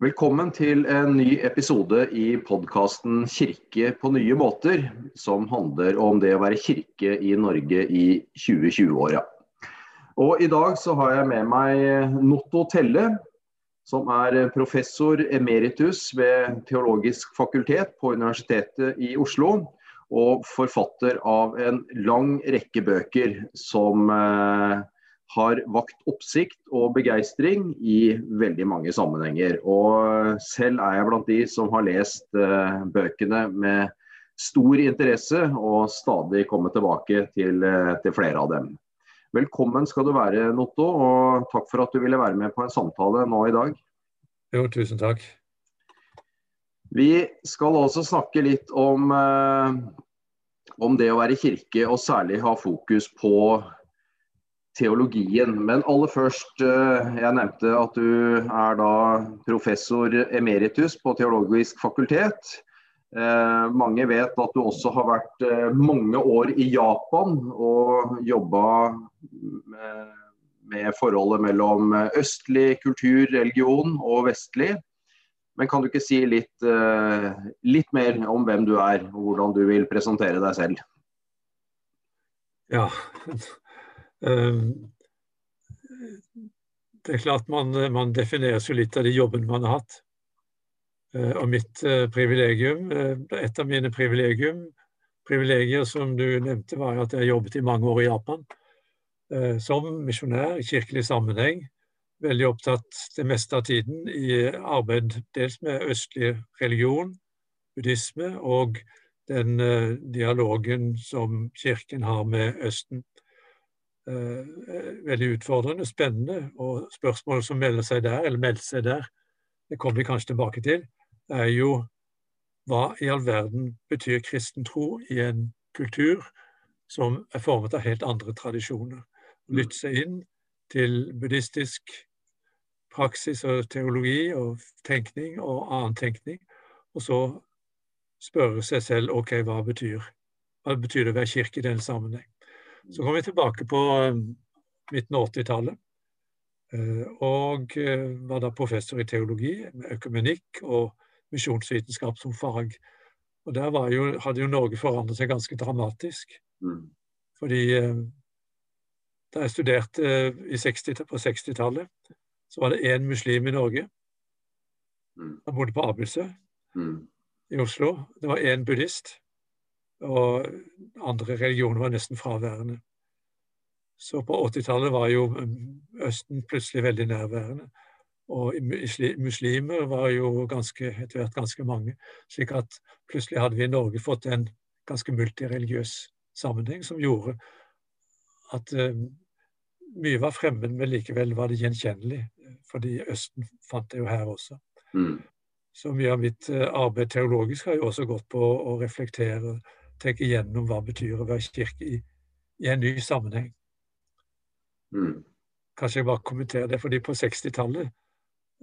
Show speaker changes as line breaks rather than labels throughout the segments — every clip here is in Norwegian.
Velkommen til en ny episode i podkasten 'Kirke på nye måter', som handler om det å være kirke i Norge i 2020-åra. Og I dag så har jeg med meg Notto Telle, som er professor emeritus ved Teologisk fakultet på Universitetet i Oslo. Og forfatter av en lang rekke bøker som eh, har vakt oppsikt og begeistring i veldig mange sammenhenger. Og selv er jeg blant de som har lest uh, bøkene med stor interesse, og stadig kommet tilbake til, uh, til, flere av dem. Velkommen skal du være, Notto, og takk for at du ville være med på en samtale nå i dag.
Jo, tusen takk.
Vi skal også snakke litt om, uh, om det å være kirke, og særlig ha fokus på teologien. Men aller først, eh, jeg nevnte at du er da professor emeritus på Teologisk fakultet. Eh, mange vet at du også har vært eh, mange år i Japan og jobba med, forholdet mellom østlig kultur, religion og vestlig. Men kan du ikke si litt, litt mer om hvem du er, og hvordan du vil presentere deg selv?
Ja, det er klart man, man defineres jo litt av de jobbene man har hatt. Eh, og mitt eh, privilegium, eh, et av mine privilegium, privilegier som du nevnte, var at jeg jobbet i mange år i Japan som misjonær i kirkelig sammenheng. Veldig opptatt det meste av tiden i arbeid dels med østlig religion, buddhisme, og den dialogen som kirken har med Østen. Eh, veldig utfordrende, spennende. Og spørsmålet som melder seg der, eller melder seg der, det kommer vi kanskje tilbake til, er jo hva i all verden betyr kristen tro i en kultur som er formet av helt andre tradisjoner? Lytte seg inn til buddhistisk praksis og teologi og tenkning og annen tenkning, og så spørre seg selv ok, hva betyr, hva betyr det å være kirke i denne sammenheng? Så kom vi tilbake på eh, midten av 80-tallet. Eh, og eh, var da professor i teologi, med økumenikk og misjonsvitenskap som fag. Og der jo, hadde jo Norge forandret seg ganske dramatisk. Mm. Fordi da jeg studerte 60, på 60-tallet, så var det én muslim i Norge. Mm. Han bodde på Abildsø mm. i Oslo. Det var én buddhist. Og andre religioner var nesten fraværende. Så på 80-tallet var jo Østen plutselig veldig nærværende. Og muslimer var jo ganske, etter hvert ganske mange. slik at plutselig hadde vi i Norge fått en ganske multireligiøs sammenheng som gjorde at uh, mye var fremmed, men likevel var det gjenkjennelig. Fordi Østen fant det jo her også. Mm. Så mye av mitt uh, arbeid teologisk har jo også gått på å reflektere tenke gjennom hva det betyr å være kirke i, i en ny sammenheng. Mm. Kanskje jeg bare kommenterer det, fordi på 60-tallet,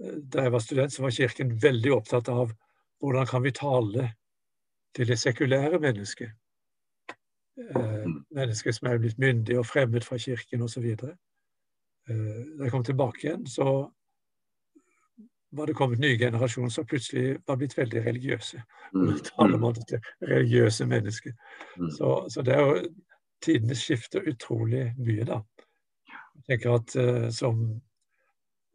eh, da jeg var student, så var Kirken veldig opptatt av hvordan kan vi tale til det sekulære mennesket. Eh, mm. mennesker som er blitt myndige og fremmed fra Kirken osv. Eh, da jeg kom tilbake igjen, så var det kommet nye generasjoner som plutselig var blitt veldig religiøse. Mm. taler man dette religiøse mennesker. Mm. Så, så, det er jo Tidene skifter utrolig mye, da. Jeg tenker at uh, som,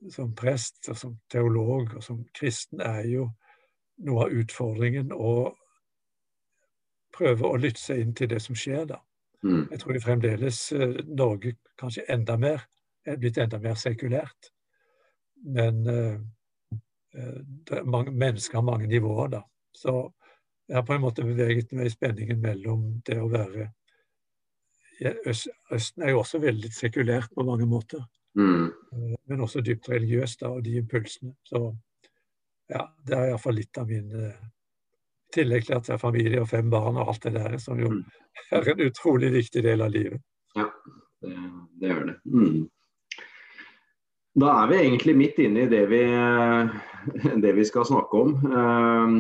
som prest og som teolog og som kristen er jo noe av utfordringen å prøve å lytte seg inn til det som skjer, da. Mm. Jeg tror fremdeles uh, Norge kanskje enda mer er blitt enda mer sekulært. Men uh, mange, mennesker har mange nivåer, da. Så jeg har på en måte beveget meg i spenningen mellom det å være Østen er jo også veldig sekulært på mange måter. Mm. Eh, men også dypt religiøst, da, og de impulsene. Så ja, det er iallfall litt av min I eh, tillegg til at jeg har familie og fem barn og alt det der, som jo mm. er en utrolig viktig del av livet.
Ja, det, det er det. Mm. Da er vi egentlig midt inne i det vi, det vi skal snakke om. Ehm,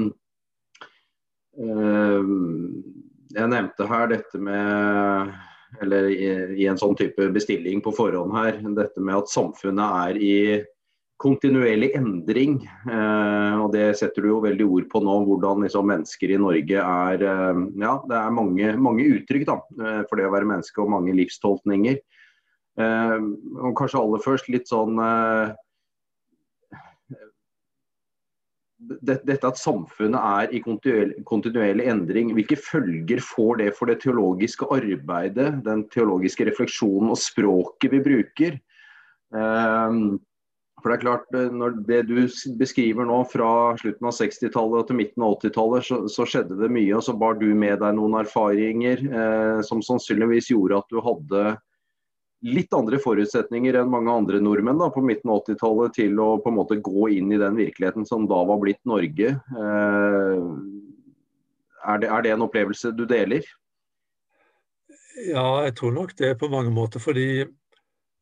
ehm, jeg nevnte her dette med Eller i en sånn type bestilling på forhånd her, dette med at samfunnet er i kontinuerlig endring. Eh, og det setter du jo veldig ord på nå, hvordan liksom, mennesker i Norge er eh, Ja, det er mange, mange uttrykk da, eh, for det å være menneske, og mange livstolkninger. Eh, og kanskje aller først litt sånn eh, det, dette at samfunnet er i kontinuerlig, endring, hvilke følger får det for det teologiske arbeidet, den teologiske refleksjonen og språket vi bruker? Um, for det er klart, eh, når Det du beskriver nå, fra slutten av 60-tallet til midten av 80-tallet, så, så, skjedde det mye. og Så bar du med deg noen erfaringer eh, som sannsynligvis gjorde at du hadde litt andre forutsetninger enn mange andre nordmenn da, på midten av 80-tallet til å på en måte gå inn i den virkeligheten som da var blitt Norge. Eh, er, det, er det en opplevelse du deler?
Ja, jeg tror nok det på mange måter. fordi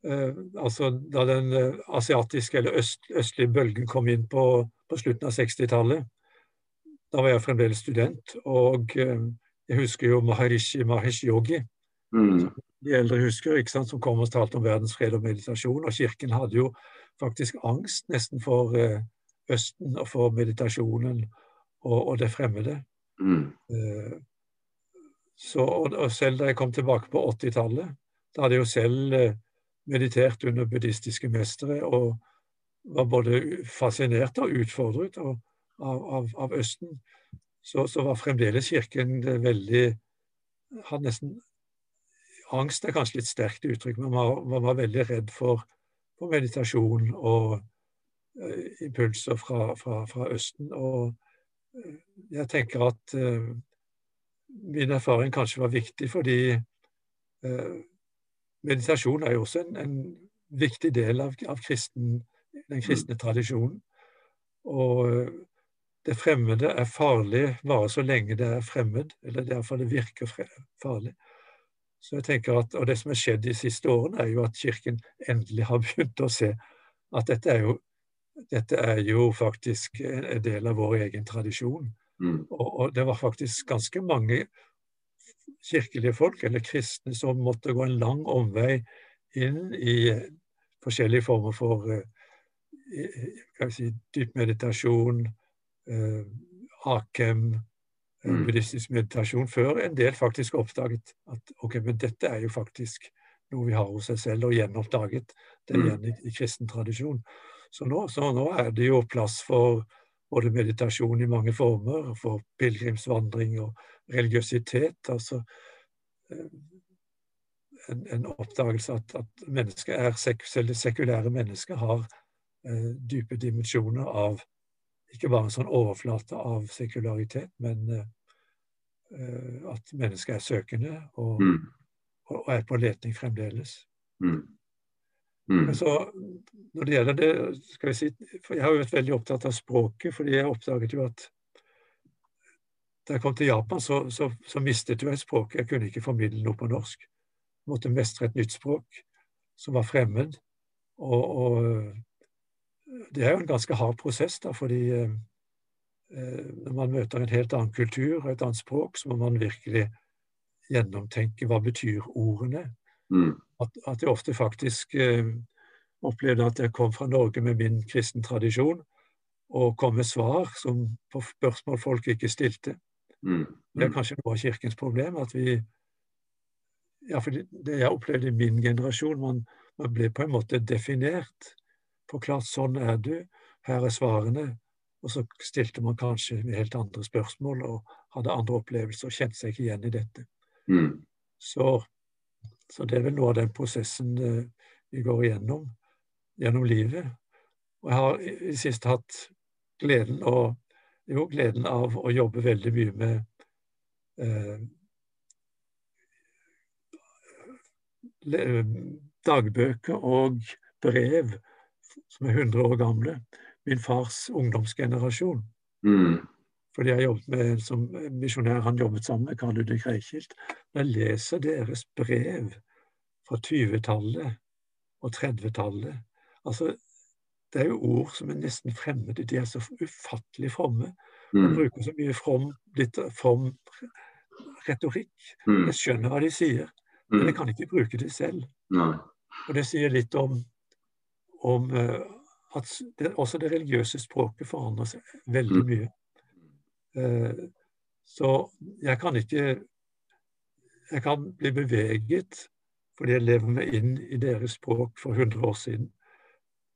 Eh, altså da den eh, asiatiske eller øst, østlige bølgen kom inn på, på slutten av 60-tallet. Da var jeg fremdeles student, og eh, jeg husker jo Maharishi Mahesh Yogi. Mm. De eldre husker, ikke sant, som kom og talte om verdensfred og meditasjon. Og kirken hadde jo faktisk angst nesten for Østen og for meditasjonen og, og det fremmede. Mm. Så, og, og, selv da jeg kom tilbake på 80-tallet, da hadde jeg jo selv meditert under buddhistiske mestere og var både fascinert og utfordret av, av, av Østen, så, så, var fremdeles Kirken veldig Hadde nesten Angst er kanskje litt sterkt uttrykk, men man, man var veldig redd for, for meditasjon og uh, impulser fra, fra, fra, Østen. Og uh, jeg tenker at uh, min erfaring kanskje var viktig fordi meditasjon er jo også en, en viktig del av, av kristen, den kristne tradisjonen. Og eh, det fremmede er farlig bare så lenge det er fremmed, eller derfor det virker farlig. Så jeg tenker at, Og det som har skjedd de siste årene, er jo at Kirken endelig har begynt å se at dette er jo, dette er jo faktisk en del av vår egen tradisjon. Mm. Og, og, det var faktisk ganske mange kirkelige folk, eller kristne, som måtte gå en lang omvei inn i forskjellige former for uh, si, dyp meditasjon, uh, akem, buddhistisk meditasjon, før en del faktisk oppdaget at ok, men dette er jo faktisk noe vi har hos oss selv, og gjenoppdaget det mm. igjen i, i kristen tradisjon. Så nå, så nå, er det jo plass for både meditasjon i mange former, for pilegrimsvandring og religiøsitet. altså eh, en, en oppdagelse at, at mennesket er sek, selv sekulære mennesket har eh, dype dimensjoner av ikke bare en sånn overflate av sekularitet, men eh at mennesket er søkende og, mm. og, er på leting fremdeles. Mm. Mm. Men så, når det gjelder det, skal vi si, for Jeg har jo vært veldig opptatt av språket, fordi jeg oppdaget jo at da jeg kom til Japan, så, så, så mistet jeg språket. Jeg kunne ikke formidle noe på norsk. Jeg måtte mestre et nytt språk som var fremmed. Og, og det er jo en ganske hard prosess, da, fordi eh, når man møter en helt annen kultur og et annet språk, så må man virkelig gjennomtenke hva betyr ordene. Mm. At, at, jeg ofte faktisk eh, opplevde at jeg kom fra Norge med min kristen tradisjon, og kom med svar som på spørsmål folk ikke stilte. Mm. Det er mm. kanskje noe av kirkens problem. at vi ja, for Det jeg opplevde i min generasjon, man, man ble på en måte definert. Forklart sånn er du, her er svarene. Og så stilte man kanskje helt andre spørsmål og hadde andre opplevelser og kjente seg ikke igjen i dette. Mm. Så, så, det er vel noe av den prosessen uh, vi går igjennom gjennom livet. Og jeg har i det siste hatt gleden og jo gleden av å jobbe veldig mye med eh, dagbøker og brev som er 100 år gamle. Min fars ungdomsgenerasjon. Mm. Fordi jeg jobbet med som misjonær, han jobbet sammen med Karl Ludvig Reikild. Når jeg leser deres brev fra 20-tallet og 30-tallet altså det er jo ord som er nesten fremmede. De er så ufattelig fromme. Man mm. bruker så mye from, litt from retorikk. Mm. Jeg skjønner hva de sier, men jeg mm. kan ikke bruke det selv. Og det sier litt om, om uh, at det, også det religiøse språket forandrer seg veldig mye. Eh, så jeg kan ikke Jeg kan bli beveget fordi jeg lever meg inn i deres språk for 100 år siden.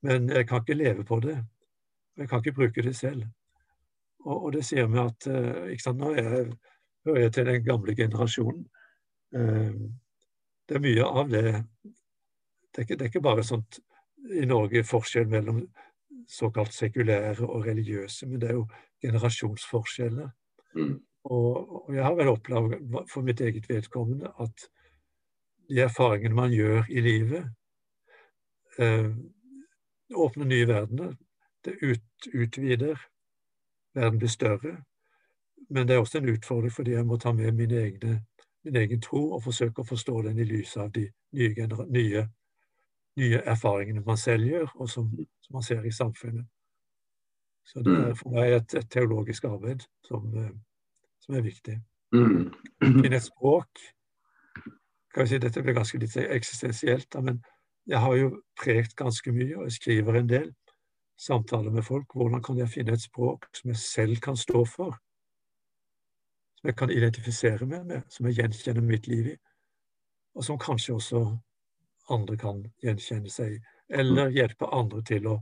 Men jeg kan ikke leve på det. Jeg kan ikke bruke det selv. Og, og det sier meg at ikke sant, nå jeg, hører jeg til den gamle generasjonen. Det er mye av det Det er ikke, det er ikke bare sånt i Norge forskjell mellom såkalt sekulære og religiøse, men det er jo generasjonsforskjeller. Mm. Og, og, jeg har vel opplevd for mitt eget vedkommende at de erfaringene man gjør i livet, eh, åpner nye verdener. Det ut, utvider. Verden blir større. Men det er også en utfordring fordi jeg må ta med min, egne, min egen tro og forsøke å forstå den i lys av de nye, nye, nye erfaringene man selv gjør, og som, som, man ser i samfunnet. Så det er mm. for meg et, et teologisk arbeid som, eh, som er viktig. Mm. Finne et språk kan vi si Dette blir ganske litt eksistensielt, da, men jeg har jo prekt ganske mye, og jeg skriver en del. Samtaler med folk. Hvordan kan jeg finne et språk som jeg selv kan stå for? Som jeg kan identifisere meg med, som jeg gjenkjenner mitt liv i. Og som kanskje også andre kan gjenkjenne seg. Eller hjelpe andre til å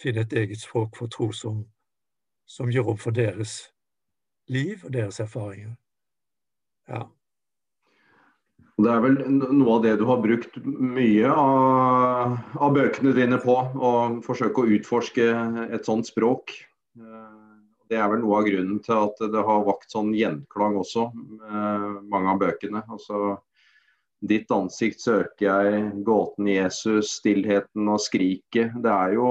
finne et eget språk for tro som, som gjør opp for deres liv og deres erfaringer. Ja.
Det er vel noe av det du har brukt mye av, av bøkene dine på, å forsøke å utforske et sånt språk. Det er vel noe av grunnen til at det har vakt sånn gjenklang også, mange av bøkene. Altså, Ditt ansikt søker jeg, gåten Jesus, stillheten og skriket. Det er jo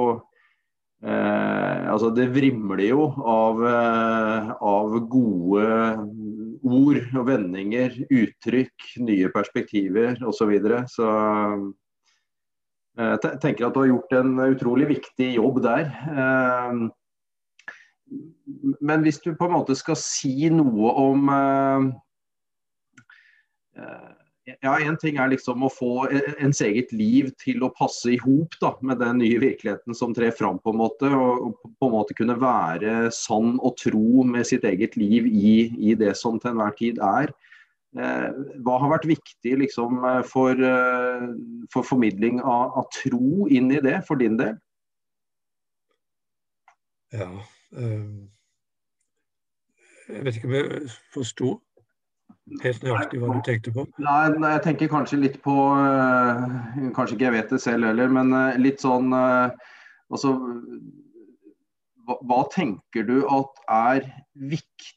eh, Altså, det vrimler jo av, eh, av gode ord og vendinger, uttrykk, nye perspektiver osv. Så, videre. jeg eh, tenker at du har gjort en utrolig viktig jobb der. Eh, men hvis du på en måte skal si noe om eh, ja, En ting er liksom å få e-, ens eget liv til å passe i hop med den nye virkeligheten som trer fram. på en måte, Og på en måte kunne være sann og tro med sitt eget liv i, i det som til enhver tid er. Eh, hva har vært viktig liksom, for, eh, for, formidling av, av, tro inn i det, for din del?
Ja um, Jeg vet ikke om jeg forsto helt nøyaktig hva du tenkte på?
Nei, jeg tenker kanskje litt på uh, Kanskje ikke jeg vet det selv heller, men uh, litt sånn uh, Altså hva, hva, tenker du at er viktig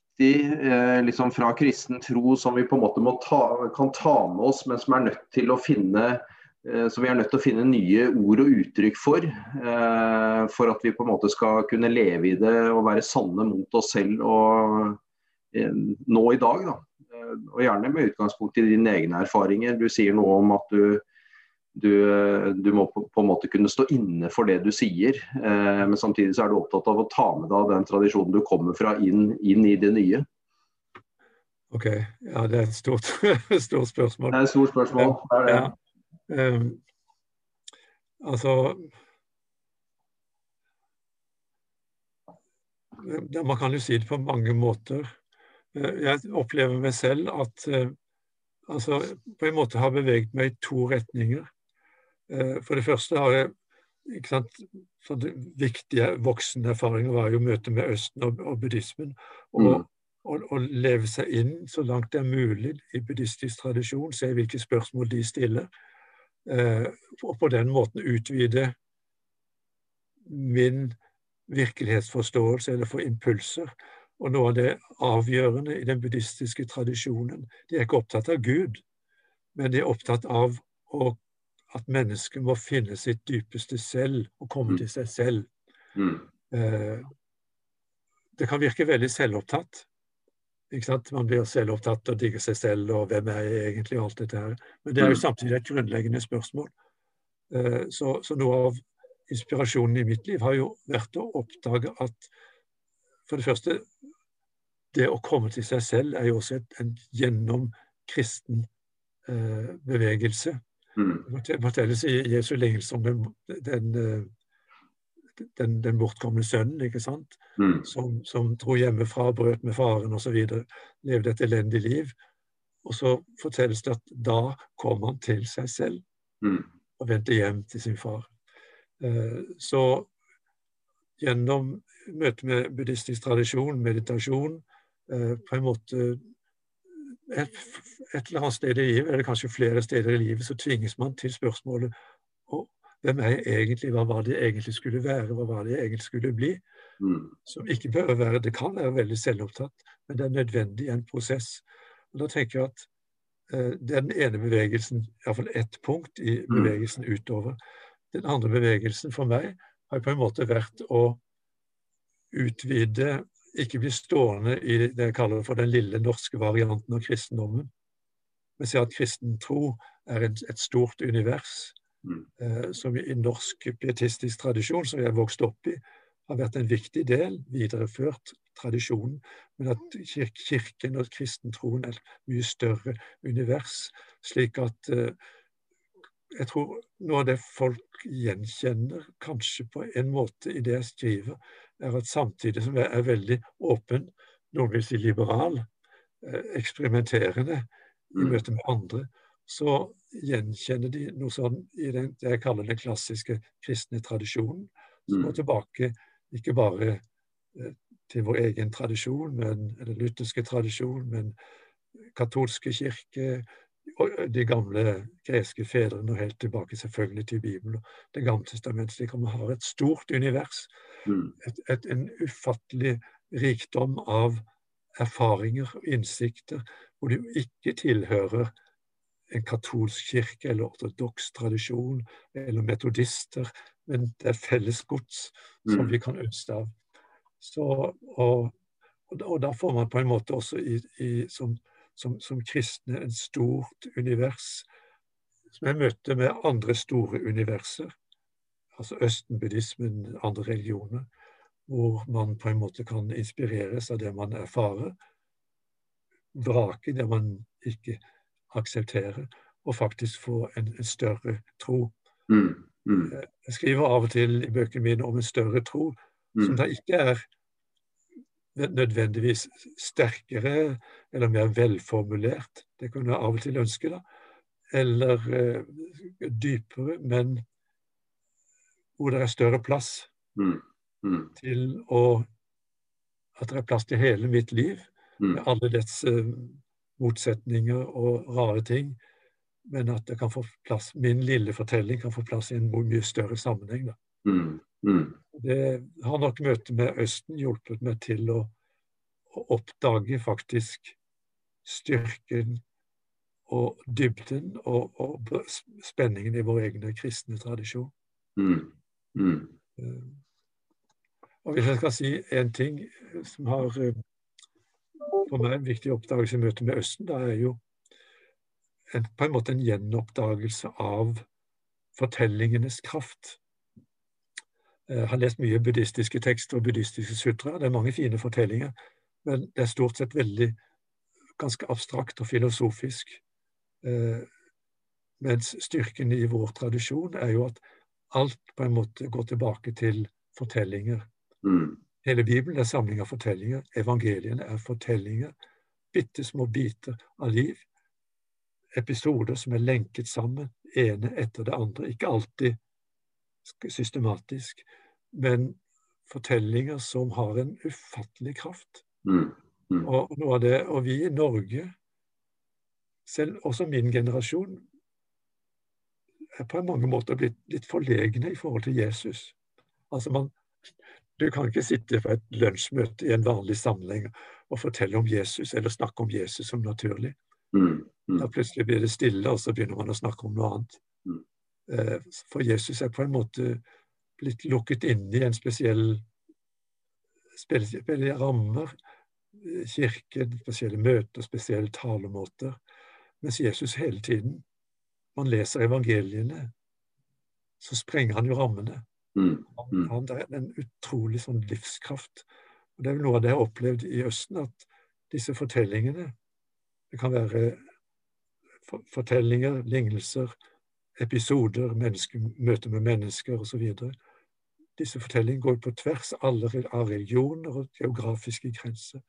liksom fra kristen tro som vi på en måte ta, kan ta med oss, men som finne som vi er nødt til å finne nye ord og uttrykk for. For at vi på en måte skal kunne leve i det og være sanne mot oss selv og nå i dag. da og gjerne med utgangspunkt i dine egne erfaringer. Du sier noe om at du, du, du må på, på, en måte kunne stå inne for det du sier, eh, men samtidig så er du opptatt av å ta med deg den tradisjonen du kommer fra, inn, inn i det nye.
Ok, ja det er et stort, stort spørsmål.
Det er et stort spørsmål. Det er det. Ja. Um,
altså Man kan jo si det på mange måter. Eh, jeg opplever meg selv at eh, altså, på en måte har beveget meg i to retninger. Eh, for det første har jeg ikke sant, sånne Viktige voksenerfaringer var jo møtet med Østen og, og buddhismen. Og, mm. leve seg inn så langt det er mulig i buddhistisk tradisjon, se hvilke spørsmål de stiller. og på den måten utvide min virkelighetsforståelse eller få impulser og noe av det avgjørende i den buddhistiske tradisjonen De er ikke opptatt av Gud, men de er opptatt av å, at mennesket må finne sitt dypeste selv og komme mm. til seg selv. Mm. Eh, det kan virke veldig selvopptatt. Ikke sant? Man blir selvopptatt og digger seg selv og hvem er jeg egentlig og alt dette her. Men det er jo mm. samtidig et grunnleggende spørsmål. Eh, så, så noe av inspirasjonen i mitt liv har jo vært å oppdage at for det første, det å komme til seg selv er jo også et, en gjennomkristen eh, bevegelse. Mm. Fortelles i Jesu lignelse om den, den, eh, den, den bortkomne sønnen, ikke sant?
Mm.
Som, som dro hjemmefra, brøt med faren osv. Levde et elendig liv. Og så fortelles det at da kom han til seg selv
Mm.
og vendte hjem til sin far. Eh, Så gjennom møtet med buddhistisk tradisjon, meditasjon, eh, på en måte et, et eller annet sted i livet, eller kanskje flere steder i livet, så tvinges man til spørsmålet «Å, hvem er jeg egentlig, hva var det jeg egentlig skulle være, hva var det jeg egentlig skulle bli?
Mm.
Som ikke bør være, det kan være veldig selvopptatt, men det er nødvendig i en prosess. Og da tenker jeg at eh, det er den ene bevegelsen, iallfall ett punkt i
Mm.
bevegelsen utover. Den andre bevegelsen for meg har på en måte vært å utvide, ikke bli stående i det jeg kaller for den lille norske varianten av kristendommen. Men se at kristen tro er et, et stort univers
Mm.
eh, som i norsk pietistisk tradisjon, som jeg har vokst opp i, har vært en viktig del, videreført tradisjonen, men at kir kirken og kristentroen er et mye større univers. Slik at eh, jeg tror noe av det folk gjenkjenner, kanskje på en måte i det jeg skriver, er at samtidig som jeg er veldig åpen, noen vil si liberal, eh, eksperimenterende i
Mm.
møte med andre, så gjenkjenner de noe sånn i den, det jeg kaller den klassiske kristne tradisjonen, som
Mm.
går tilbake ikke bare eh, til vår egen tradisjon, men, eller lutherske tradisjon, men katolske kirke, de gamle greske fedrene, og helt tilbake selvfølgelig til Bibelen og Det gamle testamentet. Slik at man har et stort univers,
Mm.
et, et, en ufattelig rikdom av erfaringer og innsikter, hvor de ikke tilhører en katolsk kirke eller ortodoks tradisjon eller metodister, men det er felles gods som
Mm.
vi kan ønske av. Så, og, og da får man på en måte også i, i, som, som, som kristne en stort univers som jeg møtte med andre store universer, altså østenbuddhismen, andre religioner, hvor man på en måte kan inspireres av det man erfarer, vrake det man ikke aksepterer, og faktisk få en, en større tro.
Mm. Mm.
Jeg skriver av og til i bøkene mine om en større tro, som
Mm.
da ikke er nødvendigvis sterkere eller mer velformulert. Det kunne jeg av og til ønske, da. Eller eh, dypere, men hvor det er større plass
Mm. Mm.
til å At det er plass til hele mitt liv,
Mm.
med alle dets eh, motsetninger og rare ting. Men at det kan få plass, min lille fortelling kan få plass i en mye større sammenheng. Da.
Mm. Mm.
Det har nok møtet med Østen hjulpet meg til å, å oppdage faktisk styrken og dybden og, og spenningen i vår egne kristne tradisjon.
Mm. Mm.
Eh, Og hvis jeg skal si én ting eh, som har eh, for meg en viktig oppdagelse i møte med Østen, da er jo en, på en måte en gjenoppdagelse av fortellingenes kraft. Jeg har lest mye buddhistiske tekster og buddhistiske sutra. Det er mange fine fortellinger, men det er stort sett veldig ganske abstrakt og filosofisk. Eh, mens styrken i vår tradisjon er jo at alt på en måte går tilbake til fortellinger.
Mm.
Hele Bibelen er samling av fortellinger. Evangeliene er fortellinger. Bitte små biter av liv. Episoder som er lenket sammen, ene etter det andre. Ikke alltid systematisk, men fortellinger som har en ufattelig kraft.
Mm. Mm.
Og, av det, og vi i Norge, selv også min generasjon, er på mange måter blitt litt forlegne i forhold til Jesus. Altså man, Du kan ikke sitte på et lunsjmøte i en vanlig sammenheng og fortelle om Jesus eller snakke om Jesus som naturlig.
Mm. Mm.
Da plutselig blir det stille, og så begynner man å snakke om noe annet.
Mm.
Eh, For Jesus er på en måte blitt lukket inne i en spesiell spesielle rammer. eh, Kirken, spesielle møter, spesielle talemåter. Mens Jesus hele tiden, man leser evangeliene, så sprenger han jo rammene.
Mm.
Han,
Mm.
han, det er en utrolig sånn livskraft. Og Det er vel noe av det jeg har opplevd i Østen, at disse fortellingene Det kan være for, fortellinger, lignelser, episoder, møter med mennesker osv. disse fortellingene går på tvers av religioner og geografiske grenser.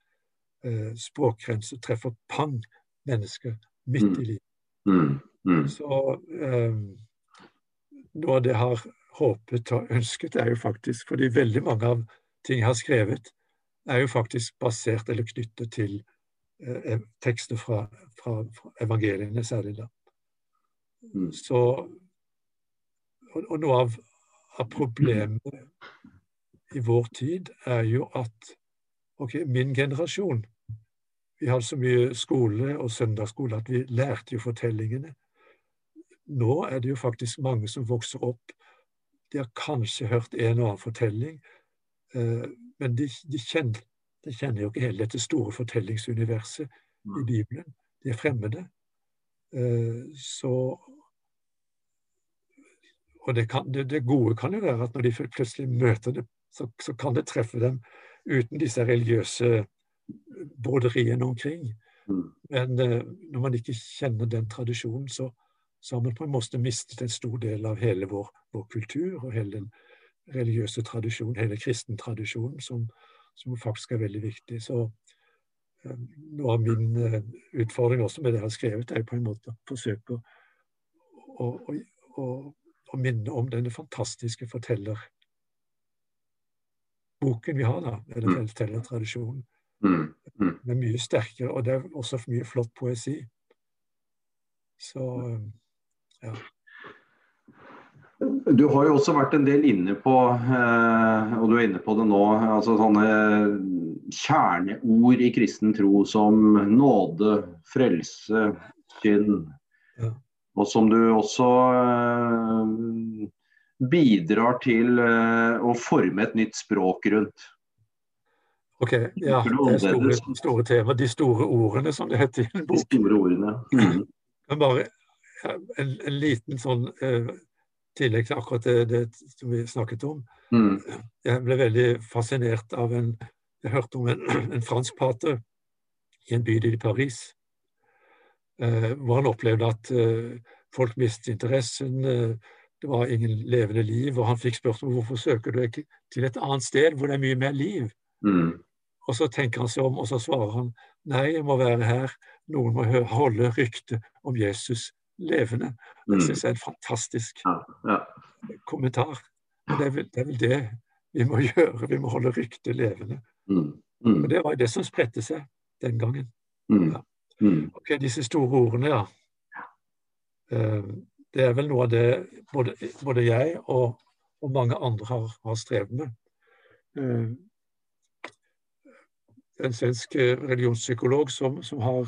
Eh, språkgrenser treffer pang mennesker midt i livet.
Mm. Mm.
Så eh, noe av det jeg har håpet og ønsket, er jo faktisk Fordi veldig mange av ting jeg har skrevet, er jo faktisk basert eller knyttet til eh, tekster fra, fra, fra, evangeliene, særlig da.
Mm.
Så og, og noe av, av problemet i vår tid er jo at ok, min generasjon Vi hadde så mye skole og søndagsskole at vi lærte jo fortellingene. Nå er det jo faktisk mange som vokser opp. De har kanskje hørt en og annen fortelling, eh, men de, de, kjenner, de, kjenner, jo ikke hele dette store fortellingsuniverset i Bibelen. De er fremmede. Eh, så og det, kan, det, det, gode kan jo være at når de plutselig møter det, så, så kan det treffe dem uten disse religiøse broderiene omkring.
Mm.
Men uh, når man ikke kjenner den tradisjonen, så, så, har man på en måte mistet en stor del av hele vår, vår kultur og hele den religiøse tradisjonen, hele kristentradisjonen, som, som faktisk er veldig viktig. Så uh, noe av min utfordring også med det jeg har skrevet, er på en måte å forsøke å, å, å, å minne om denne fantastiske fortellerboken vi har, da, eller
Mm.
fortellertradisjonen.
Mm. Mm.
Den er mye sterkere, og det er også mye flott poesi. Så ja.
Du har jo også vært en del inne på, eh, og du er inne på det nå, altså sånne kjerneord i kristen tro som nåde, frelse, synd.
Ja.
Og som du også eh, bidrar til eh, å forme et nytt språk rundt.
Ok, ja, det er store, store tema. De store ordene, som det heter i en bok.
De store ordene. Mm.
Men bare en, en liten sånn eh, tillegg til akkurat det, det som vi snakket om.
Mm.
Jeg ble veldig fascinert av en Jeg hørte om en, en fransk pater i en bydel i Paris. Eh, hvor han opplevde at eh, folk mistet interessen. Eh, det var ingen levende liv. Og han fikk spørsmål hvorfor søker du ikke til et annet sted hvor det er mye mer liv.
Mm.
Og så tenker han seg om, og så svarer han nei, jeg må være her. Noen må holde ryktet om Jesus levende. Det
Mm.
syns jeg er en fantastisk
Ja, ja.
kommentar. Men det er, vel, det er vel det vi må gjøre. Vi må holde ryktet levende.
Mm. Mm.
Og det var jo det som spredte seg den gangen.
Mm. Mm.
Ok, Disse store ordene, ja. Eh, Det er vel noe av det både, både jeg og, og mange andre har, har strevd med. Eh, En svensk eh, religionspsykolog som, som har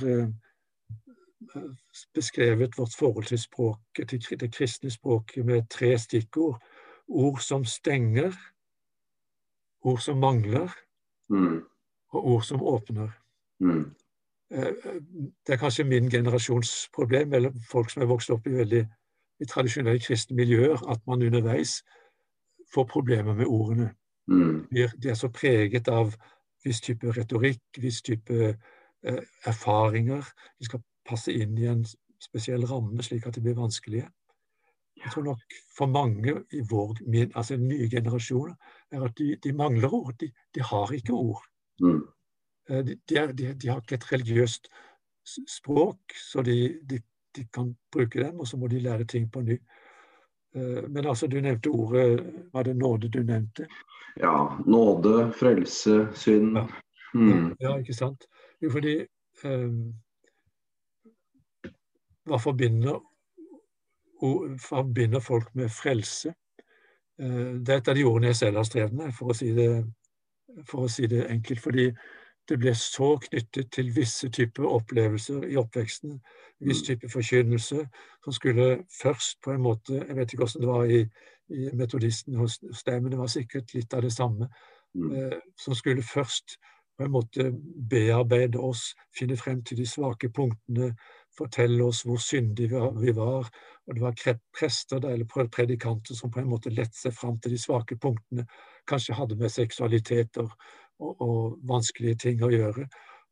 beskrevet vårt forhold til språket, til det kristne språket med tre stikkord. Ord som stenger, ord som mangler,
Mm.
og ord som åpner.
Mm.
Det er kanskje min generasjons problem, eller folk som er vokst opp i veldig i tradisjonelle kristne miljøer, at man underveis får problemer med ordene.
Mm.
De er- er så preget av viss type retorikk, viss type eh, erfaringer. De skal passe inn i en spesiell ramme, slik at de blir vanskelige. Jeg tror nok for mange i vår, min, altså nye generasjoner, er at de, de mangler ord. De, de har ikke ord.
Mm.
Eh, De, de, de, har ikke et religiøst språk, så de, de, de kan bruke dem, og så må de lære ting på ny. Eh, Men altså, du nevnte ordet Var det nåde du nevnte?
Ja. Nåde, frelse, synd.
Ja.
Mm.
Ja, ikke sant? Jo, fordi um, Hva forbinder, og, forbinder folk med frelse? Uh, det er et av de ordene jeg selv har strevd med, for å si det, for å si det enkelt. Fordi det ble så knyttet til visse typer opplevelser i oppveksten. Viss
Mm.
type forkynnelse som skulle først på en måte Jeg vet ikke hvordan det var i, i metodisten hos dem, men det var sikkert litt av det samme.
Mm.
eh, som skulle først på en måte bearbeide oss, finne frem til de svake punktene, fortelle oss hvor syndige vi var- Og det var prester eller predikanter som på en måte lette seg fram til de svake punktene. Kanskje hadde med seksualitet og, og, vanskelige ting å gjøre.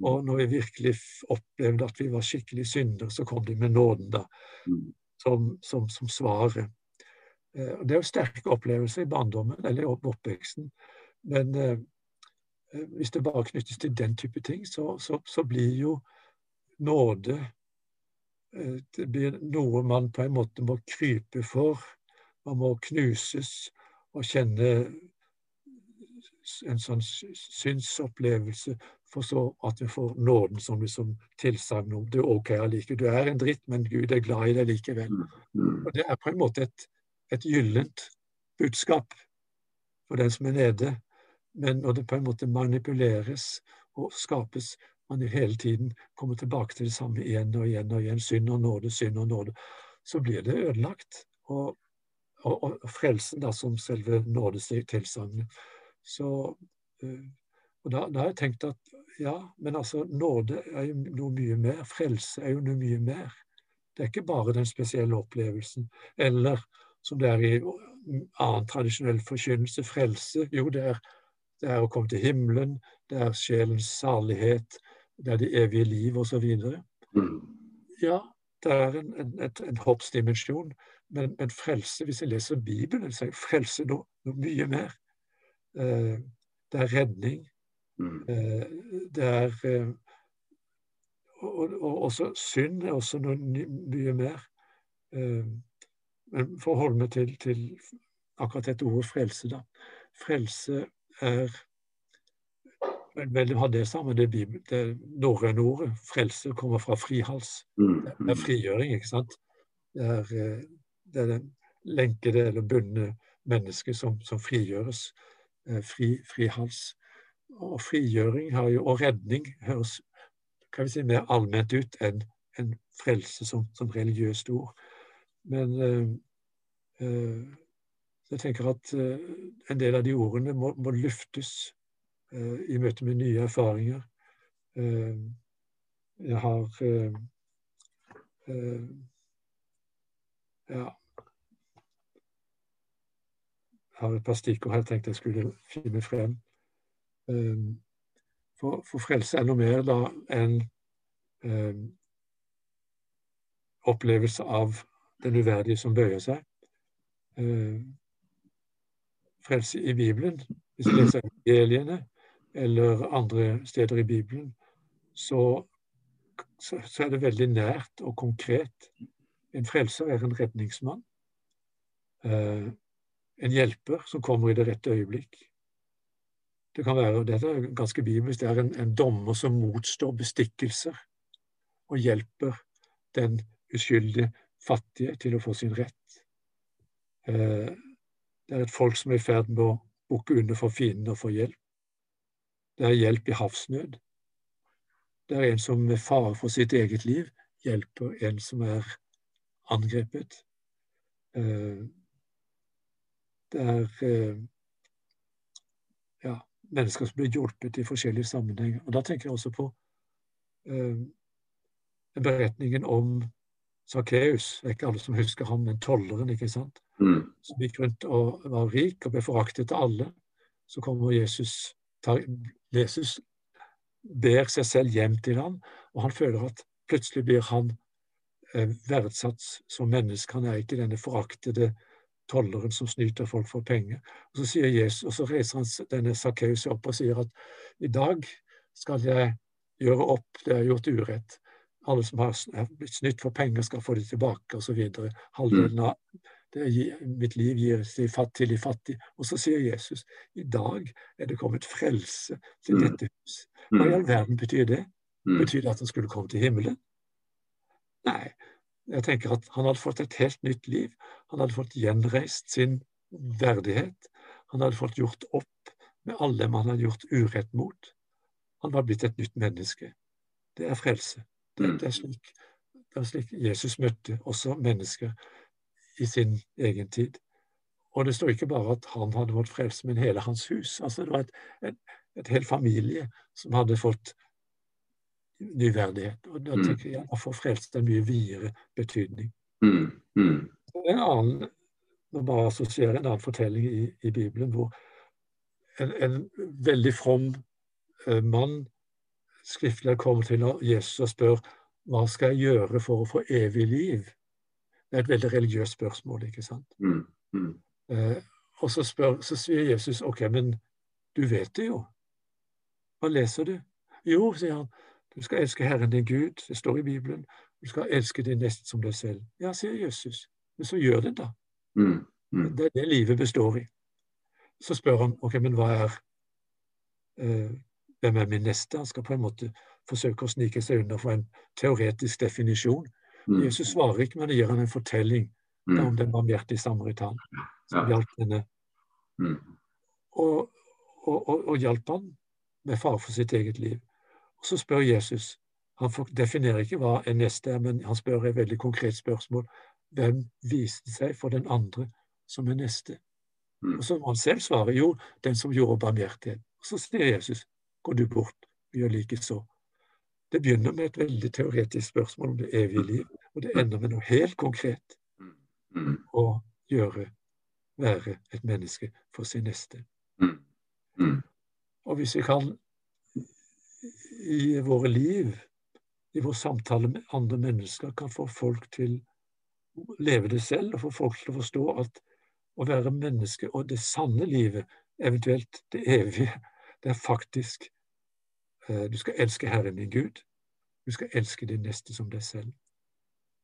Og når vi virkelig opplevde at vi var skikkelig syndere, så kom de med nåden da,
Mm.
som, som, som svaret. Eh, det er jo sterke opplevelser i barndommen eller i oppveksten. Men eh, eh, hvis det bare knyttes til den type ting, så, så, så blir jo nåde eh, Det blir noe man på en måte må krype for. Man må knuses og kjenne en sånn synsopplevelse, for så at vi får nåden som liksom tilsagn om du OK allike. Du er en dritt, men Gud er glad i deg likevel. Mm, mm. Og Det er på en måte et, et gyllent budskap for den som er nede. Men når det på en måte manipuleres og skapes, man hele tiden kommer tilbake til det samme igjen og igjen og igjen, synd og nåde, synd og nåde, så blir det ødelagt. Og, og, og frelsen da som selve nådetilsagnet. Så uh, og da, da, har jeg tenkt at ja, men altså nåde er jo noe mye mer. Frelse er jo noe mye mer. Det er ikke bare den spesielle opplevelsen. Eller som det er i annen tradisjonell forkynnelse, frelse. Jo, det er, det er, å komme til himmelen, det er sjelens salighet, det er det evige liv osv. Mm. Ja, det er en, en, en, en hoppsdimensjon, men, men, frelse, hvis jeg leser Bibelen, så er frelse noe, noe mye mer. Eh, det er redning, Mm. Eh, det er eh, og, og, også synd er også noe mye mer. Men for å holde meg til, til akkurat dette ordet frelse, da. Frelse er Vel, har det sammen, det, det norrøne ordet. Frelse kommer fra frihals. Mm, det er mm. frigjøring, ikke sant. Det er, det er den lenkede eller bundne mennesket som, som frigjøres. Fri, frihals og frigjøring jo, og redning høres kan vi si, mer allment ut enn en frelse som, som religiøst ord. Men øh, øh, jeg tenker at øh, en del av de ordene må, må luftes i møte med nye erfaringer. jeg har ja, jeg har et par stikkord her tenkte jeg skulle finne frem. Ehm, for, for frelse er noe mer da enn um, opplevelse av den uverdige som bøyer seg. Uh, frelse i Bibelen, hvis vi leser evangeliene eller andre steder i Bibelen, så, så, så, er det veldig nært og konkret. En frelser er en redningsmann. Uh, en hjelper som kommer i det rette øyeblikk. Det kan være, Dette er ganske bibelsk. Det er en, en dommer som motstår bestikkelser og hjelper den uskyldige fattige til å få sin rett. Eh, det er et folk som er i ferd med å bukke under for fienden og få hjelp. Det er hjelp i havsnød. Det er en som med fare for sitt eget liv hjelper en som er angrepet. Eh, det er eh, ja, mennesker som blir hjulpet i forskjellige sammenhenger. Og Da tenker jeg også på eh, beretningen om Sakkeus. Det er ikke alle som husker ham, men tolleren, ikke sant? Mm. Som gikk rundt og var rik og ble foraktet av alle. Så kommer Jesus, tar, Jesus ber seg selv hjem til ham, og han føler at plutselig blir han eh, verdsatt som menneske. Han er ikke denne foraktede tolleren som snyter folk for penger. Og Så sier Jesus, og så reiser han denne Sakkeus opp og sier at i dag skal jeg gjøre opp det jeg har gjort urett. Alle som har blitt snytt for penger, skal få det tilbake, osv. Halvdelen av det mitt liv gir til de fattige. Og så sier Jesus i dag er det kommet frelse til mm. dette hus. Hva i all verden betyr det? Mm. Betyr det at han skulle komme til himmelen? Nei, jeg tenker at Han hadde fått et helt nytt liv. Han hadde fått gjenreist sin verdighet. Han hadde fått gjort opp med alle dem han hadde gjort urett mot. Han var blitt et nytt menneske. Det er frelse. Det, mm. det, er, slik, det er slik Jesus møtte også mennesker i sin egen tid. Og det står ikke bare at han hadde fått frelse, men hele hans hus. Altså Det var et, et, et hel familie som hadde fått nyverdighet. Og da mm. tenker jeg at for frelst er mye videre betydning. Mm. Mm. En annen, Nå bare assosierer en annen fortelling i, i Bibelen hvor en, en veldig from eh, mann skriftlig kommer til Jesus og spør hva skal jeg gjøre for å få evig liv? Det er et veldig religiøst spørsmål. ikke sant? Mm.
Mm.
Eh, og så, spør, så sier Jesus OK, men du vet det jo. Hva leser du? Jo, sier han, du skal elske Herren din Gud. Det står i Bibelen. Du skal elske din neste som deg selv. Ja, sier Jesus. Men så gjør det, da.
Mm. Mm.
Det er det livet består i. Så spør han ok, men hva er eh, Hvem er min neste? Han skal på en måte forsøke å snike seg unna for en teoretisk definisjon.
Mm.
Jesus svarer ikke, men gir han en fortelling
Mm.
om den barmhjertige samaritan som
Ja.
hjalp henne.
Mm.
Og, og, og, og hjalp han med fare for sitt eget liv. Og så spør Jesus Han definerer ikke hva en neste er, men han spør et veldig konkret spørsmål. Hvem viste seg for den andre som en neste?
Mm.
Og så må han selv svare jo, den som gjorde barmhjertighet. Og så sier Jesus, går du bort, gjør likeså. Det begynner med et veldig teoretisk spørsmål om det evige liv, og det ender med noe helt konkret.
Mm.
Å gjøre, være et menneske for sin neste.
Mm. Mm.
Og hvis vi kan i våre liv, i vår samtale med andre mennesker, kan få folk til å leve det selv, og få folk til å forstå at å være menneske og det sanne livet, eventuelt det evige, det er faktisk eh, Du skal elske Herren din Gud. Du skal elske din neste som deg selv.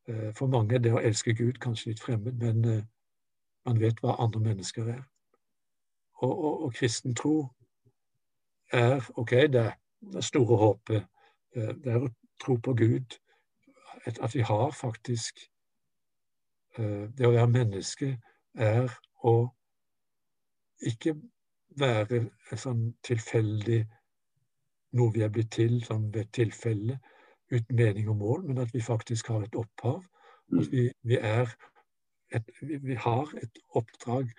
Eh, for mange er det å elske Gud kanskje litt fremmed, men eh, man vet hva andre mennesker er. Og, og, og kristen tro er OK, det er det store håpet. eh, Det er å tro på Gud. At, vi har faktisk eh, Det å være menneske er å ikke være sånn tilfeldig noe vi er blitt til sånn ved tilfelle, uten mening og mål, men at vi faktisk har et opphav. At vi, vi, er et, vi, vi har et oppdrag,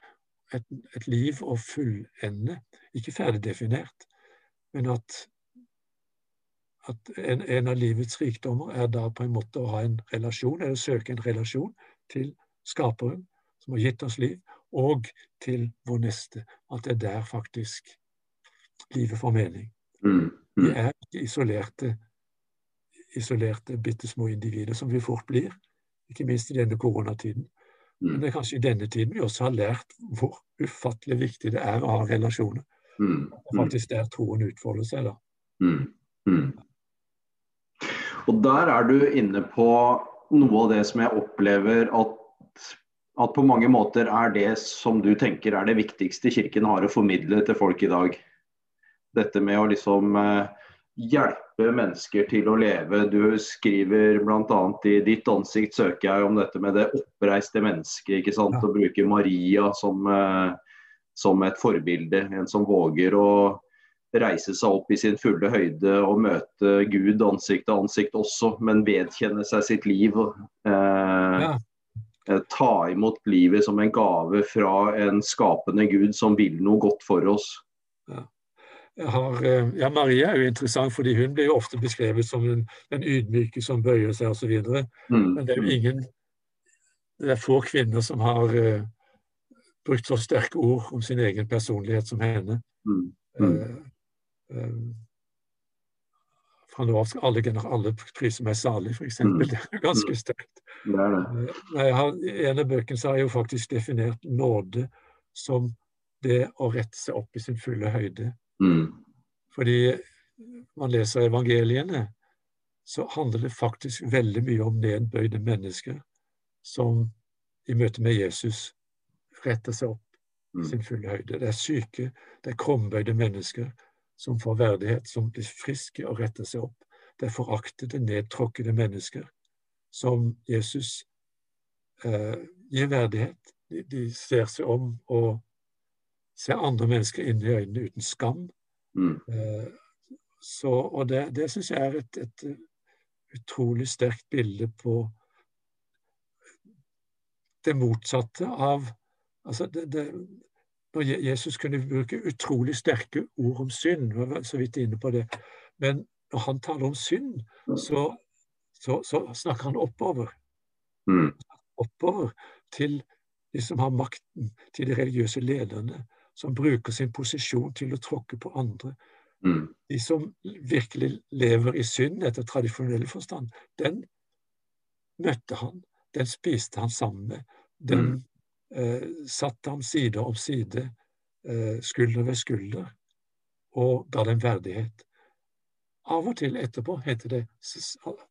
et, et liv å fullende. Ikke ferdig definert, men at, at en, en av livets rikdommer er da på en måte å ha en relasjon, eller søke en relasjon til Skaperen, som har gitt oss liv, og til vår neste. At det er der faktisk livet får mening.
Mm.
Vi er ikke isolerte, isolerte bitte små individer, som vi fort blir. Ikke minst i denne koronatiden. Men det er kanskje i denne tiden vi også har lært hvor ufattelig viktig det er å ha relasjoner.
og
Det er faktisk der troen utfolder seg, da.
Mm. Og der er du inne på noe av det som jeg opplever at, at på mange måter er det som du tenker er det viktigste Kirken har å formidle til folk i dag. Dette med å liksom eh, hjelpe mennesker til å leve. Du skriver bl.a. i 'Ditt ansikt søker jeg' om dette med det oppreiste mennesket. ikke sant? Å bruke Maria som, eh, som et forbilde. En som våger å reise seg opp i sin fulle høyde og møte Gud ansikt til ansikt også, men vedkjenne seg sitt liv. Eh,
Ja.
eh, Ta imot livet som en gave fra en skapende Gud som vil noe godt for oss.
Ja. har, eh, ja, Maria er jo interessant, fordi hun blir jo ofte beskrevet som den, den ydmyke som bøyer seg osv.
Mm.
Men det er jo ingen Det er få kvinner som har uh, brukt så sterke ord om sin egen personlighet som henne.
Mm. Mm.
Eh, fra nå av alle, alle priser meg salig, f.eks.
Mm.
Det er ganske sterkt.
Er det.
Eh, I en av bøkene så har jeg jo faktisk definert nåde som det å rette seg opp i sin fulle høyde.
Mm.
Fordi man leser evangeliene, så handler det faktisk veldig mye om nedbøyde mennesker som i møte med Jesus retter seg opp i
Mm.
sin fulle høyde. Det er syke, det er krumbøyde mennesker som får verdighet, som blir friske og retter seg opp. Det er foraktede, nedtråkkede mennesker som Jesus eh, gir verdighet. De, de ser seg om og ser andre mennesker inn i øynene uten skam.
Mm.
Eh, Så, og det, det syns jeg er et, et uh, utrolig sterkt bilde på det motsatte av altså det, det, Når Jesus kunne bruke utrolig sterke ord om synd, vi var så vidt inne på det, men når han taler om synd, så, så, så snakker han oppover
Mm.
oppover til de som har makten, til de religiøse lederne, som bruker sin posisjon til å tråkke på andre.
Mm.
De som virkelig lever i synd etter tradisjonell forstand, den møtte han, den spiste han sammen med, den
Mm.
Eh, satte ham side om side, eh, skulder ved skulder, og ga dem verdighet. Av og til etterpå heter det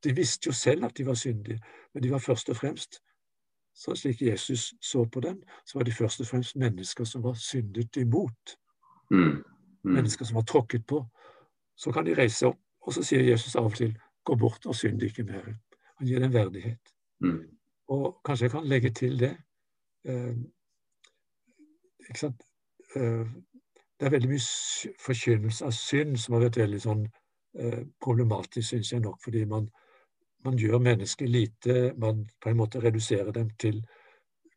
De visste jo selv at de var syndige, men de var først og fremst så slik Jesus så på dem, så var de først og fremst mennesker som var syndet imot. Mm. Mm. Mennesker som var tråkket på. Så kan de reise opp, og så sier Jesus av og til 'gå bort og synd ikke mer'. Han gir dem verdighet. Mm. Og kanskje jeg kan legge til det. Eh, ikke sant? Eh, det er veldig mye forkynnelse av synd som har vært veldig sånn eh, problematisk, syns jeg nok, fordi man man gjør mennesket lite, man på en måte reduserer dem til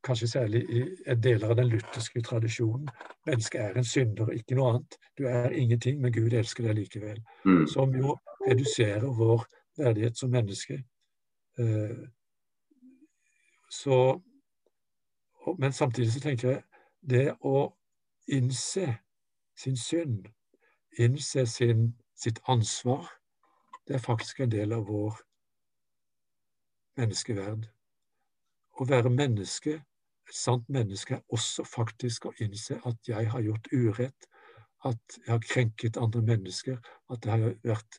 Kanskje særlig i deler av den lutherske tradisjonen. Mennesket er en synder, ikke noe annet. Du er ingenting, men Gud elsker deg likevel. Mm. Som jo reduserer vår verdighet som menneske. Så Men samtidig så tenker jeg det å innse sin synd, innse sin, sitt ansvar, det er faktisk en del av vår menneskeverd. Å være menneske, et sant menneske, er også faktisk å innse at jeg har gjort urett, at jeg har krenket andre mennesker, at jeg har, vært,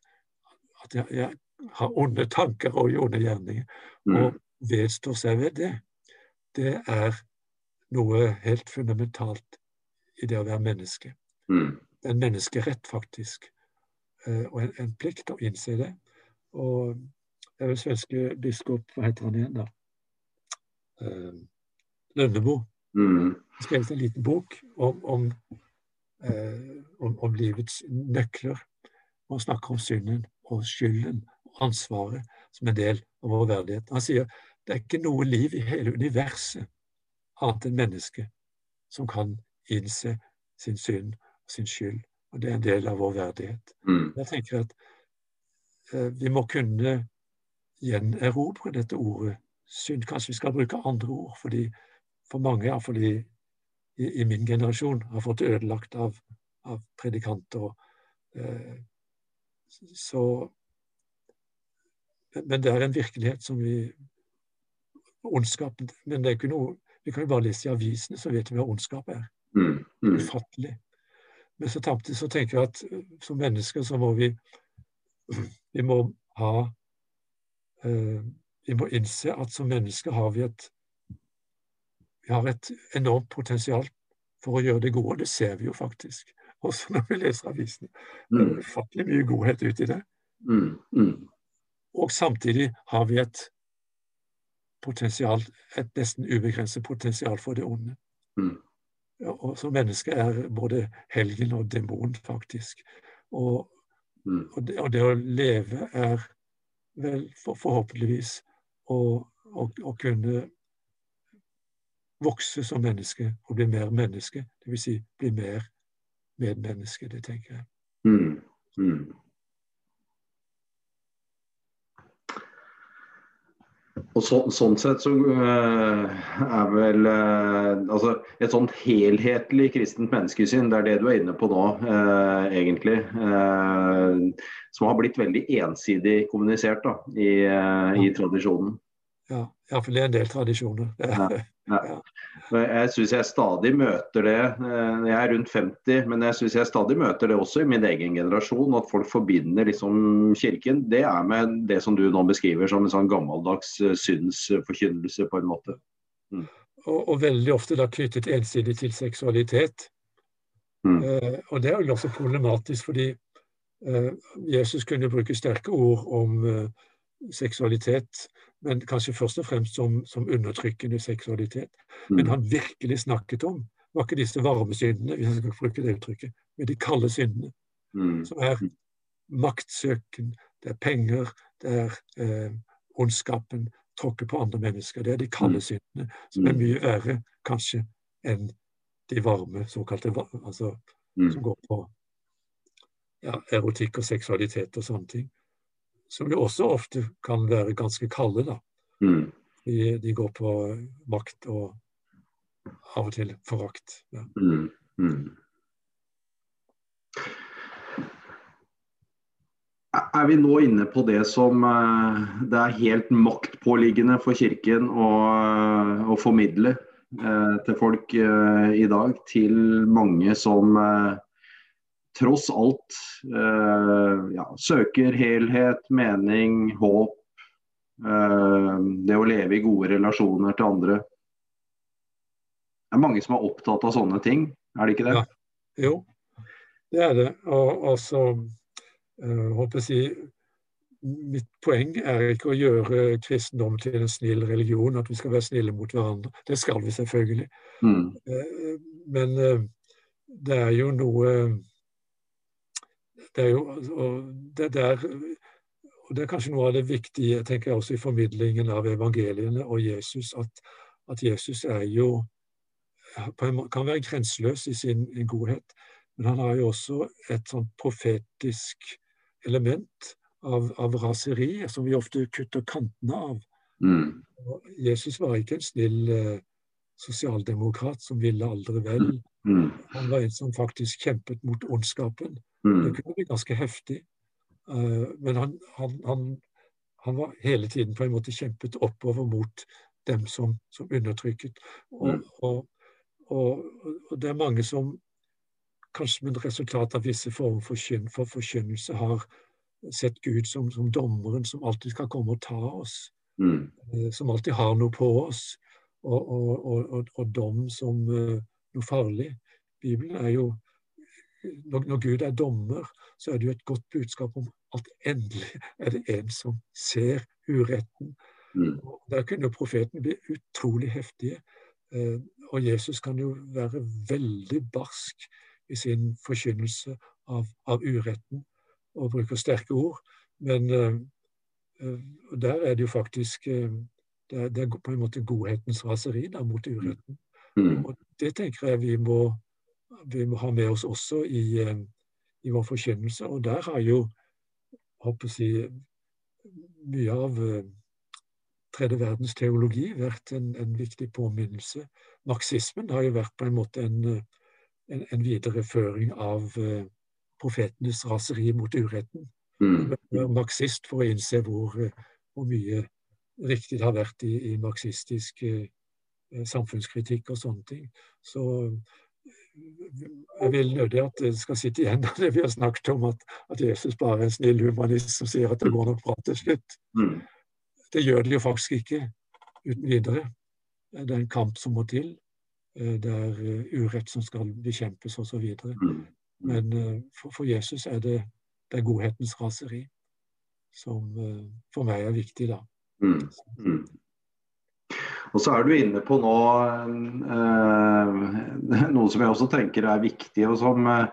at jeg, jeg har onde tanker og onde gjerninger. Mm. Og vedstå seg ved det, det er noe helt fundamentalt i det å være menneske. Mm. En menneskerett, faktisk. Eh, og en, en plikt å innse det. Og det er vel svenske biskop Hva heter han igjen, da? Uh, Lønnebo. Mm. skrevet en liten bok om, om, uh, om, om, livets nøkler. Han snakker om synden og skylden og ansvaret som en del av vår verdighet. Han sier det er ikke noe liv i hele universet annet enn mennesket som kan innse sin synd og sin skyld. Og det er en del av vår verdighet. Mm. Jeg tenker at eh, vi må kunne gjenerobre dette ordet synd. Kanskje vi skal bruke andre ord, fordi for mange, iallfall i, i, i min generasjon, har fått ødelagt av, av predikanter. Eh, så Men det er en virkelighet som vi Ondskapen Men det er ikke noe Vi kan jo bare lese i avisene, så vet vi hva ondskap er. Mm, mm. Ufattelig. Men så samtidig så tenker jeg at eh, som mennesker så må vi vi må ha Eh, vi må innse at som mennesker har vi et vi har et enormt potensial for å gjøre det gode. Det ser vi jo faktisk, også når vi leser avisene. Det er mm. ufattelig mye godhet uti det. Mm, mm. Og samtidig har vi et potensial, et nesten ubegrenset potensial for det onde. Mm. Og som menneske er både helgen og demon, faktisk. Og, mm. og, det, og det å leve er vel for, forhåpentligvis å, å, å, kunne vokse som menneske og bli mer menneske. Dvs. Si, bli mer medmenneske. Det tenker jeg. Mm.
Og så, sånn sett så uh, er vel uh, altså et sånt helhetlig kristent menneskesyn, det er det du er inne på nå, uh, egentlig. som har blitt veldig ensidig kommunisert da, i, i tradisjonen.
Ja, iallfall i en del tradisjoner. Ja, ja.
Jeg syns jeg stadig møter det. Eh, jeg er rundt 50, men jeg syns jeg stadig møter det også i min egen generasjon. At folk forbinder liksom kirken. Det er med det som du nå beskriver som en sånn gammeldags eh, synsforkynnelse, på en måte.
Mm. Og, og, veldig ofte da knyttet ensidig til seksualitet. Mm. Eh, og det er jo også problematisk, fordi eh, Jesus kunne bruke sterke ord om uh, seksualitet men kanskje først og fremst som, som undertrykkende seksualitet. Mm. Men han virkelig snakket om, var ikke disse varme syndene, hvis jeg skal bruke det uttrykket, men de kalde syndene. Mm. Som er maktsøken, det er penger, det er eh, ondskapen, tråkke på andre mennesker. Det er de kalde mm. syndene, som er mm. mye verre kanskje enn de varme, såkalte altså, mm. som går på ja, erotikk og seksualitet og sånne ting som jo også ofte kan være ganske kalde. da. Mm. De, de, går på makt og av og til forakt. Ja. Mm. Mm.
Er vi nå inne på det som eh, det er helt maktpåliggende for Kirken å, å formidle? eh, til folk eh, i dag. Til mange som eh, tross alt eh, ja, søker helhet, mening, håp. Eh, det å leve i gode relasjoner til andre. Det er mange som er opptatt av sånne ting, er det ikke det?
Ja. Jo, det er det. Og, og så uh, håper jeg si Mitt poeng er ikke å gjøre kristendom til en snill religion, at vi skal være snille mot hverandre. Det skal vi selvfølgelig.
Mm.
Uh, men det er jo noe Det er jo og det, det er, og det er kanskje noe av det viktige tenker jeg også i formidlingen av evangeliene og Jesus, at, at Jesus er jo kan være grenseløs i sin godhet. Men han har jo også et sånn profetisk element av, av raseri, som vi ofte kutter kantene av.
Mm.
Jesus var ikke en snill eh, sosialdemokrat som ville aldri vel.
Mm.
Han var en som faktisk kjempet mot ondskapen.
Mm.
Det kunne bli ganske heftig. Uh, men han, han, han, han, var hele tiden på en måte kjempet oppover mot dem som, som undertrykket. Og,
Mm.
og, og, og det er mange som kanskje med resultat av visse former for, kyn, for forkynnelse har sett Gud som, som dommeren som alltid skal komme og ta oss.
Mm.
eh, Som alltid har noe på oss. Og, dom som eh, noe farlig. Bibelen er jo når, når Gud er dommer, så er det jo et godt budskap om at endelig er det en som ser uretten.
Mm.
Der kunne profeten bli utrolig heftige. Eh, Og Jesus kan jo være veldig barsk i sin forkynnelse av, av uretten og bruker sterke ord. Men eh, eh, der er det jo faktisk det er, det er på en måte godhetens raseri da, mot uretten.
Mm.
Og det tenker jeg vi må, vi må ha med oss også i, eh, i vår forkynnelse. Og der har jo håper jeg, mye av eh, tredje verdens teologi vært en, en viktig påminnelse. Marxismen har jo vært på en måte en, eh, en, en videreføring av profetenes raseri mot uretten.
Mm.
Marxist for å innse hvor, hvor mye riktig det har vært i, i marxistisk samfunnskritikk og sånne ting. Så eh, jeg vil nødig at det skal sitte igjen det vi har snakket om, at, at Jesus bare er en snill humanist som sier at det går nok bra til slutt.
Mm.
Det gjør det jo faktisk ikke uten videre. Det er en kamp som må til. Eh, Det er eh, urett som skal bekjempes osv.
Mm.
Men eh, for, for Jesus er det, det er godhetens raseri som eh, for meg er viktig, da.
Mm. Mm. Og så er du inne på nå eh, noe som jeg også tenker er viktig, og som eh,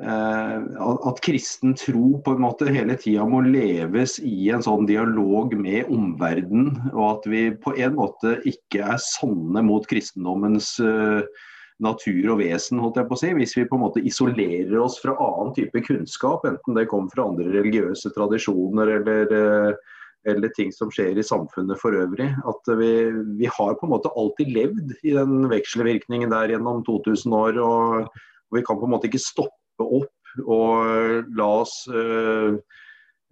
at, kristen tro på en måte hele tida må leves i en sånn dialog med omverdenen, og at vi på en måte ikke er sanne mot kristendommens eh, natur og vesen, holdt jeg på å si, hvis vi på en måte isolerer oss fra annen type kunnskap, enten det kommer fra andre religiøse tradisjoner eller eller ting som skjer i samfunnet for øvrig. At vi, vi, har på en måte alltid levd i den vekselvirkningen der gjennom 2000 år. Og, og vi kan på en måte ikke stoppe opp og la oss uh,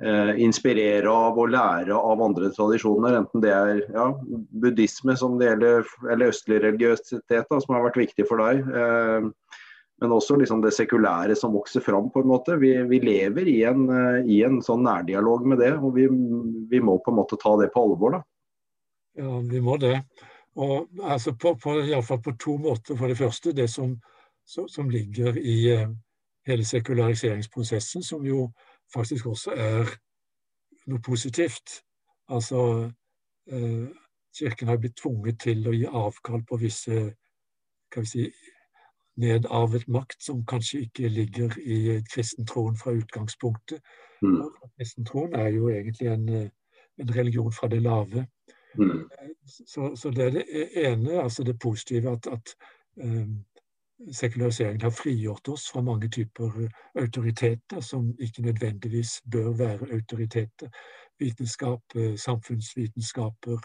uh, inspirere av og lære av andre tradisjoner. Enten det er ja, buddhisme som det gjelder, eller østlig religiøsitet, da, som har vært viktig for deg. Uh, men også liksom det sekulære som vokser fram. på en måte. Vi, vi lever i en, i en, sånn nærdialog med det, og vi, vi, må på en måte ta det på alvor. da.
Ja, vi må det. Og altså på, på, Iallfall på to måter. For det første det som, som, som ligger i uh, hele sekulariseringsprosessen, som jo faktisk også er noe positivt. Altså eh, Kirken har blitt tvunget til å gi avkall på visse kan vi si, nedarvet makt som kanskje ikke ligger i kristentroen fra utgangspunktet.
Mm.
Kristentroen er jo egentlig en, en religion fra det lave.
Mm.
Så, så, det er det ene, altså det positive, at, at um, sekulariseringen har frigjort oss fra mange typer autoriteter som ikke nødvendigvis bør være autoriteter. Vitenskap, samfunnsvitenskaper,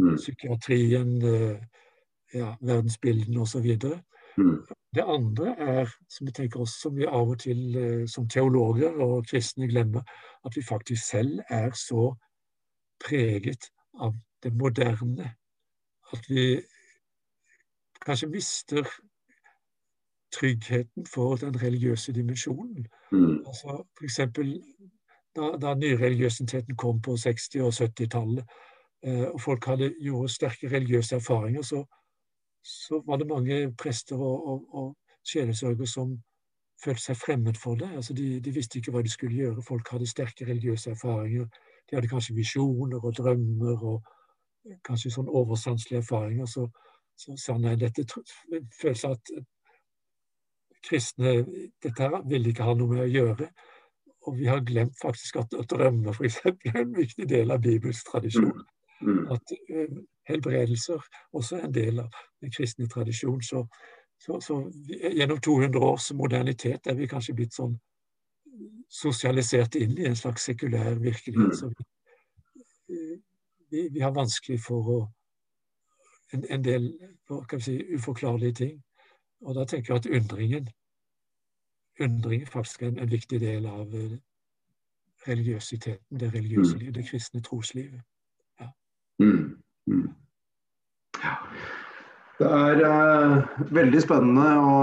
mm.
psykiatrien, ja, verdensbildene osv.
Mm.
Det andre er, som vi tenker oss, som vi av og til eh, som teologer og kristne glemmer, at vi faktisk selv er så preget av det moderne at vi kanskje mister tryggheten for den religiøse dimensjonen.
Mm.
Altså, for eksempel, da, da nyreligiøsiteten kom på 60- og 70-tallet, eh, og folk hadde gjort sterke religiøse erfaringer, så, så var det mange prester og, og, og sjelesørgere som følte seg fremmed for det. Altså de, de, visste ikke hva de skulle gjøre. Folk hadde sterke religiøse erfaringer. De hadde kanskje visjoner og drømmer og kanskje sånn oversanselige erfaringer. Så, så sa nei, dette føles at kristne dette her ville ikke ha noe med å gjøre. Og vi har glemt faktisk at, drømmer f.eks. er en viktig del av Bibels tradisjon. Mm. At uh, helbredelser også er en del av den kristne tradisjon. Så, så, så gjennom 200 års modernitet er vi kanskje blitt sånn sosialisert inn i en slags sekulær virkelighet. Mm. Så vi, vi, vi har vanskelig for å en, en del si, uforklarlige ting. Og da tenker jeg at undringen undring faktisk er en, en viktig del av uh, religiøsiteten, det religiøse mm. livet, det kristne troslivet.
Mm. Mm. Det er uh, veldig spennende å,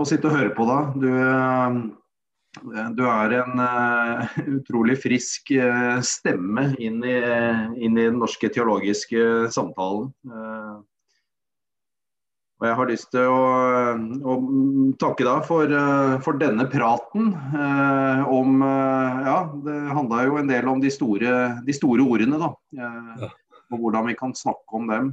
å, sitte og høre på deg. Du, uh, du er en uh, utrolig frisk stemme inn i, inn i, den norske teologiske samtalen. Og jeg har lyst til å, å takke deg for, for, denne praten om Ja, det handla jo en del om de store, de store ordene, da. Ja. Og hvordan vi kan snakke om dem.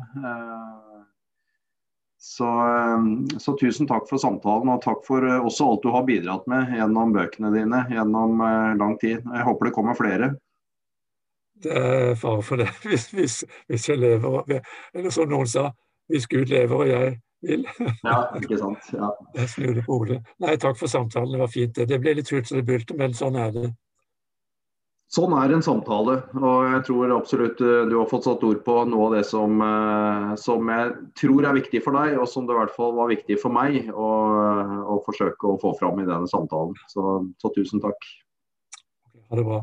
Så, ehm, så, tusen takk for samtalen, og takk for eh, også alt du har bidratt med gjennom bøkene dine gjennom eh, lang tid. Jeg håper det kommer flere.
Det er fare for det, hvis, hvis, hvis, jeg lever Eller som noen sa, hvis Gud lever og jeg vil.
Ja, ikke sant. Ja.
Jeg snur det på hodet. Nei, takk for samtalen, det var fint. Det, det ble litt hult det bulte, men sånn er det.
Sånn er en samtale, og jeg tror absolutt eh, du har fått satt ord på noe av det som, eh, som jeg tror er viktig for deg, og som det i hvert fall var viktig for meg å, å forsøke å få fram i denne samtalen. Så, så tusen takk.
Ha det bra.